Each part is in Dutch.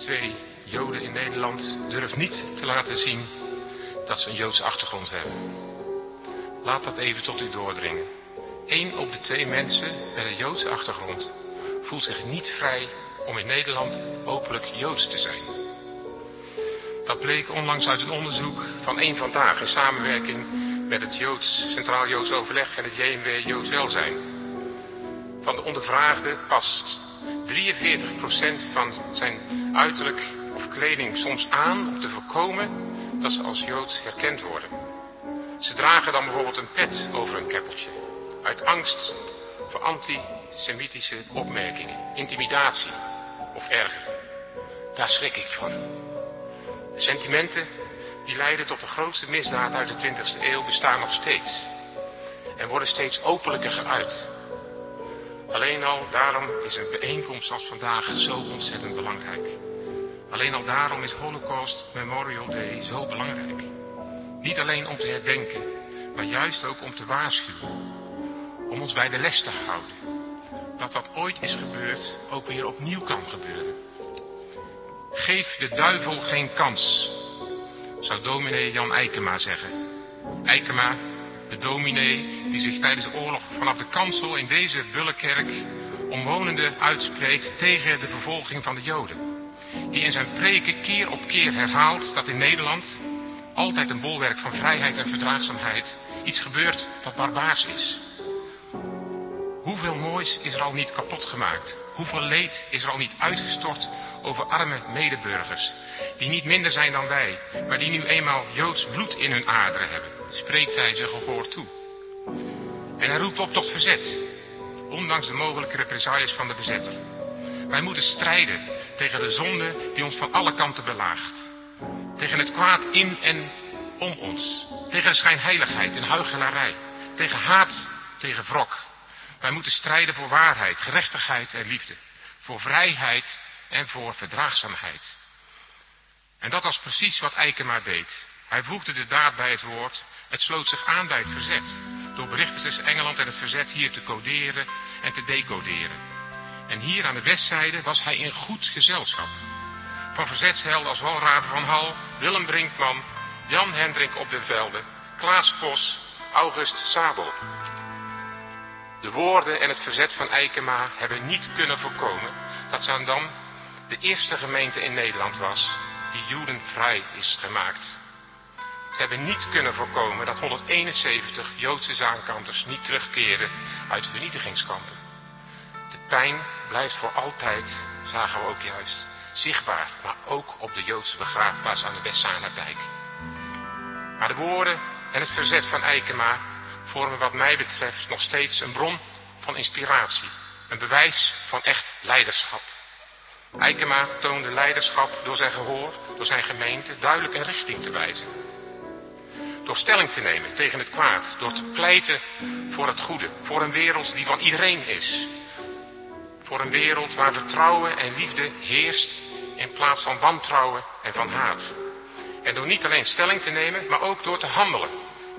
twee Joden in Nederland durft niet te laten zien dat ze een Joodse achtergrond hebben. Laat dat even tot u doordringen. Eén op de twee mensen met een Joodse achtergrond voelt zich niet vrij om in Nederland openlijk Joods te zijn. Dat bleek onlangs uit een onderzoek van één vandaag in samenwerking met het Joods, Centraal Joods Overleg en het JMW Joods Welzijn. Van de ondervraagden past 43% van zijn uiterlijk of kleding soms aan om te voorkomen dat ze als Joods herkend worden. Ze dragen dan bijvoorbeeld een pet over een keppeltje. Uit angst voor antisemitische opmerkingen, intimidatie of erger. Daar schrik ik van. De sentimenten die leiden tot de grootste misdaad uit de 20e eeuw bestaan nog steeds. En worden steeds openlijker geuit. Alleen al daarom is een bijeenkomst als vandaag zo ontzettend belangrijk. Alleen al daarom is Holocaust Memorial Day zo belangrijk. Niet alleen om te herdenken, maar juist ook om te waarschuwen. Om ons bij de les te houden. Dat wat ooit is gebeurd ook weer opnieuw kan gebeuren. Geef de duivel geen kans, zou dominee Jan Eikema zeggen. Eikema, de dominee die zich tijdens de oorlog vanaf de kansel in deze Bullenkerk omwonenden uitspreekt tegen de vervolging van de Joden. Die in zijn preken keer op keer herhaalt dat in Nederland altijd een bolwerk van vrijheid en verdraagzaamheid iets gebeurt wat barbaars is. Hoeveel moois is er al niet kapot gemaakt? Hoeveel leed is er al niet uitgestort over arme medeburgers, die niet minder zijn dan wij, maar die nu eenmaal Joods bloed in hun aderen hebben, spreekt hij ze gehoor toe. En hij roept op tot verzet, ondanks de mogelijke represailles van de bezetter. Wij moeten strijden tegen de zonde die ons van alle kanten belaagt. Tegen het kwaad in en om ons. Tegen schijnheiligheid en huichelarij. Tegen haat, tegen wrok. Wij moeten strijden voor waarheid, gerechtigheid en liefde. Voor vrijheid en voor verdraagzaamheid. En dat was precies wat Eikema deed. Hij voegde de daad bij het woord. Het sloot zich aan bij het verzet. Door berichten tussen Engeland en het verzet hier te coderen en te decoderen. En hier aan de westzijde was hij in goed gezelschap. Van verzetshelden als Walraven van Hal, Willem Brinkman, Jan Hendrik op de Velde, Klaas Pos, August Sabel. De woorden en het verzet van Eikema hebben niet kunnen voorkomen dat Zaandam de eerste gemeente in Nederland was die jodenvrij is gemaakt. Hebben niet kunnen voorkomen dat 171 Joodse zaankanters niet terugkeren uit de vernietigingskampen. De pijn blijft voor altijd, zagen we ook juist, zichtbaar, maar ook op de Joodse begraafplaats aan de Westzanerdijk. Maar de woorden en het verzet van Eikema vormen wat mij betreft nog steeds een bron van inspiratie, een bewijs van echt leiderschap. Eikema toonde leiderschap door zijn gehoor, door zijn gemeente duidelijk een richting te wijzen. Door stelling te nemen tegen het kwaad, door te pleiten voor het goede, voor een wereld die van iedereen is. Voor een wereld waar vertrouwen en liefde heerst in plaats van wantrouwen en van haat. En door niet alleen stelling te nemen, maar ook door te handelen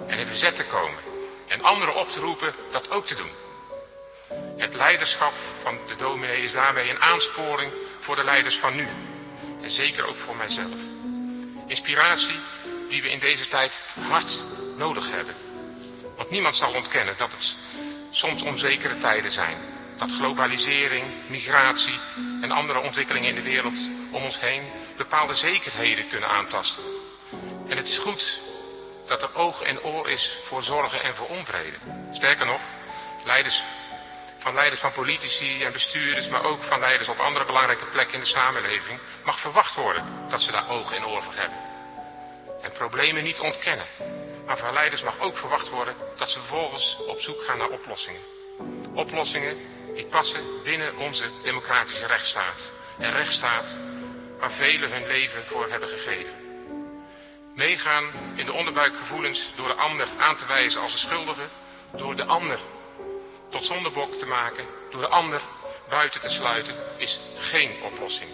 en in verzet te komen. En anderen op te roepen dat ook te doen. Het leiderschap van de dominee is daarmee een aansporing voor de leiders van nu. En zeker ook voor mijzelf. Inspiratie die we in deze tijd hard nodig hebben. Want niemand zal ontkennen dat het soms onzekere tijden zijn. Dat globalisering, migratie en andere ontwikkelingen in de wereld om ons heen bepaalde zekerheden kunnen aantasten. En het is goed dat er oog en oor is voor zorgen en voor onvrede. Sterker nog, leiders van leiders van politici en bestuurders, maar ook van leiders op andere belangrijke plekken in de samenleving, mag verwacht worden dat ze daar oog en oor voor hebben. En problemen niet ontkennen. Maar van leiders mag ook verwacht worden dat ze vervolgens op zoek gaan naar oplossingen. Oplossingen die passen binnen onze democratische rechtsstaat. Een rechtsstaat waar velen hun leven voor hebben gegeven. Meegaan in de onderbuikgevoelens door de ander aan te wijzen als een schuldige, door de ander tot zondebok te maken, door de ander buiten te sluiten, is geen oplossing.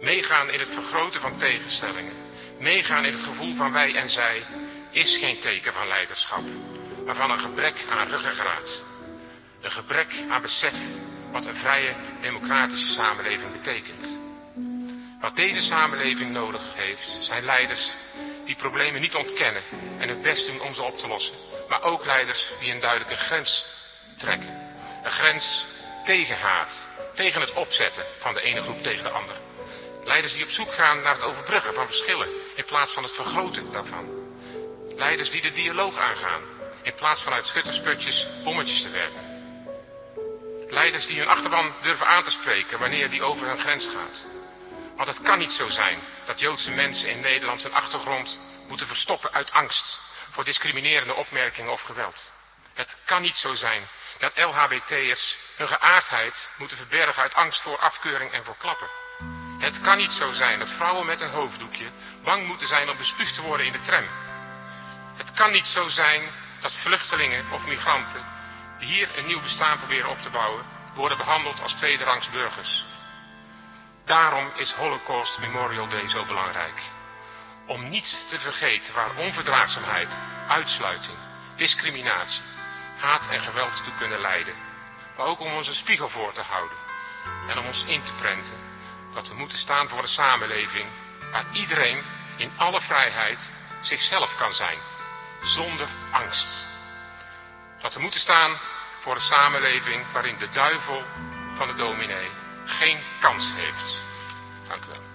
Meegaan in het vergroten van tegenstellingen, meegaan in het gevoel van wij en zij, is geen teken van leiderschap, maar van een gebrek aan ruggengraat. Een gebrek aan besef wat een vrije democratische samenleving betekent. Wat deze samenleving nodig heeft, zijn leiders die problemen niet ontkennen en het best doen om ze op te lossen. Maar ook leiders die een duidelijke grens trekken. Een grens tegen haat, tegen het opzetten van de ene groep tegen de andere. Leiders die op zoek gaan naar het overbruggen van verschillen in plaats van het vergroten daarvan. Leiders die de dialoog aangaan in plaats van uit schuttersputjes bommetjes te werpen. Leiders die hun achterban durven aan te spreken wanneer die over hun grens gaat. Want het kan niet zo zijn dat Joodse mensen in Nederland hun achtergrond moeten verstoppen uit angst voor discriminerende opmerkingen of geweld. Het kan niet zo zijn dat LHBT'ers hun geaardheid moeten verbergen uit angst voor afkeuring en voor klappen. Het kan niet zo zijn dat vrouwen met een hoofddoekje bang moeten zijn om bespuugd te worden in de tram. Het kan niet zo zijn dat vluchtelingen of migranten die hier een nieuw bestaan proberen op te bouwen, worden behandeld als tweederangs burgers. Daarom is Holocaust Memorial Day zo belangrijk. Om niet te vergeten waar onverdraagzaamheid, uitsluiting, discriminatie, haat en geweld toe kunnen leiden. Maar ook om ons een spiegel voor te houden. En om ons in te prenten dat we moeten staan voor een samenleving waar iedereen in alle vrijheid zichzelf kan zijn. Zonder angst. Dat we moeten staan voor een samenleving waarin de duivel van de dominee geen kans heeft. Dank u wel.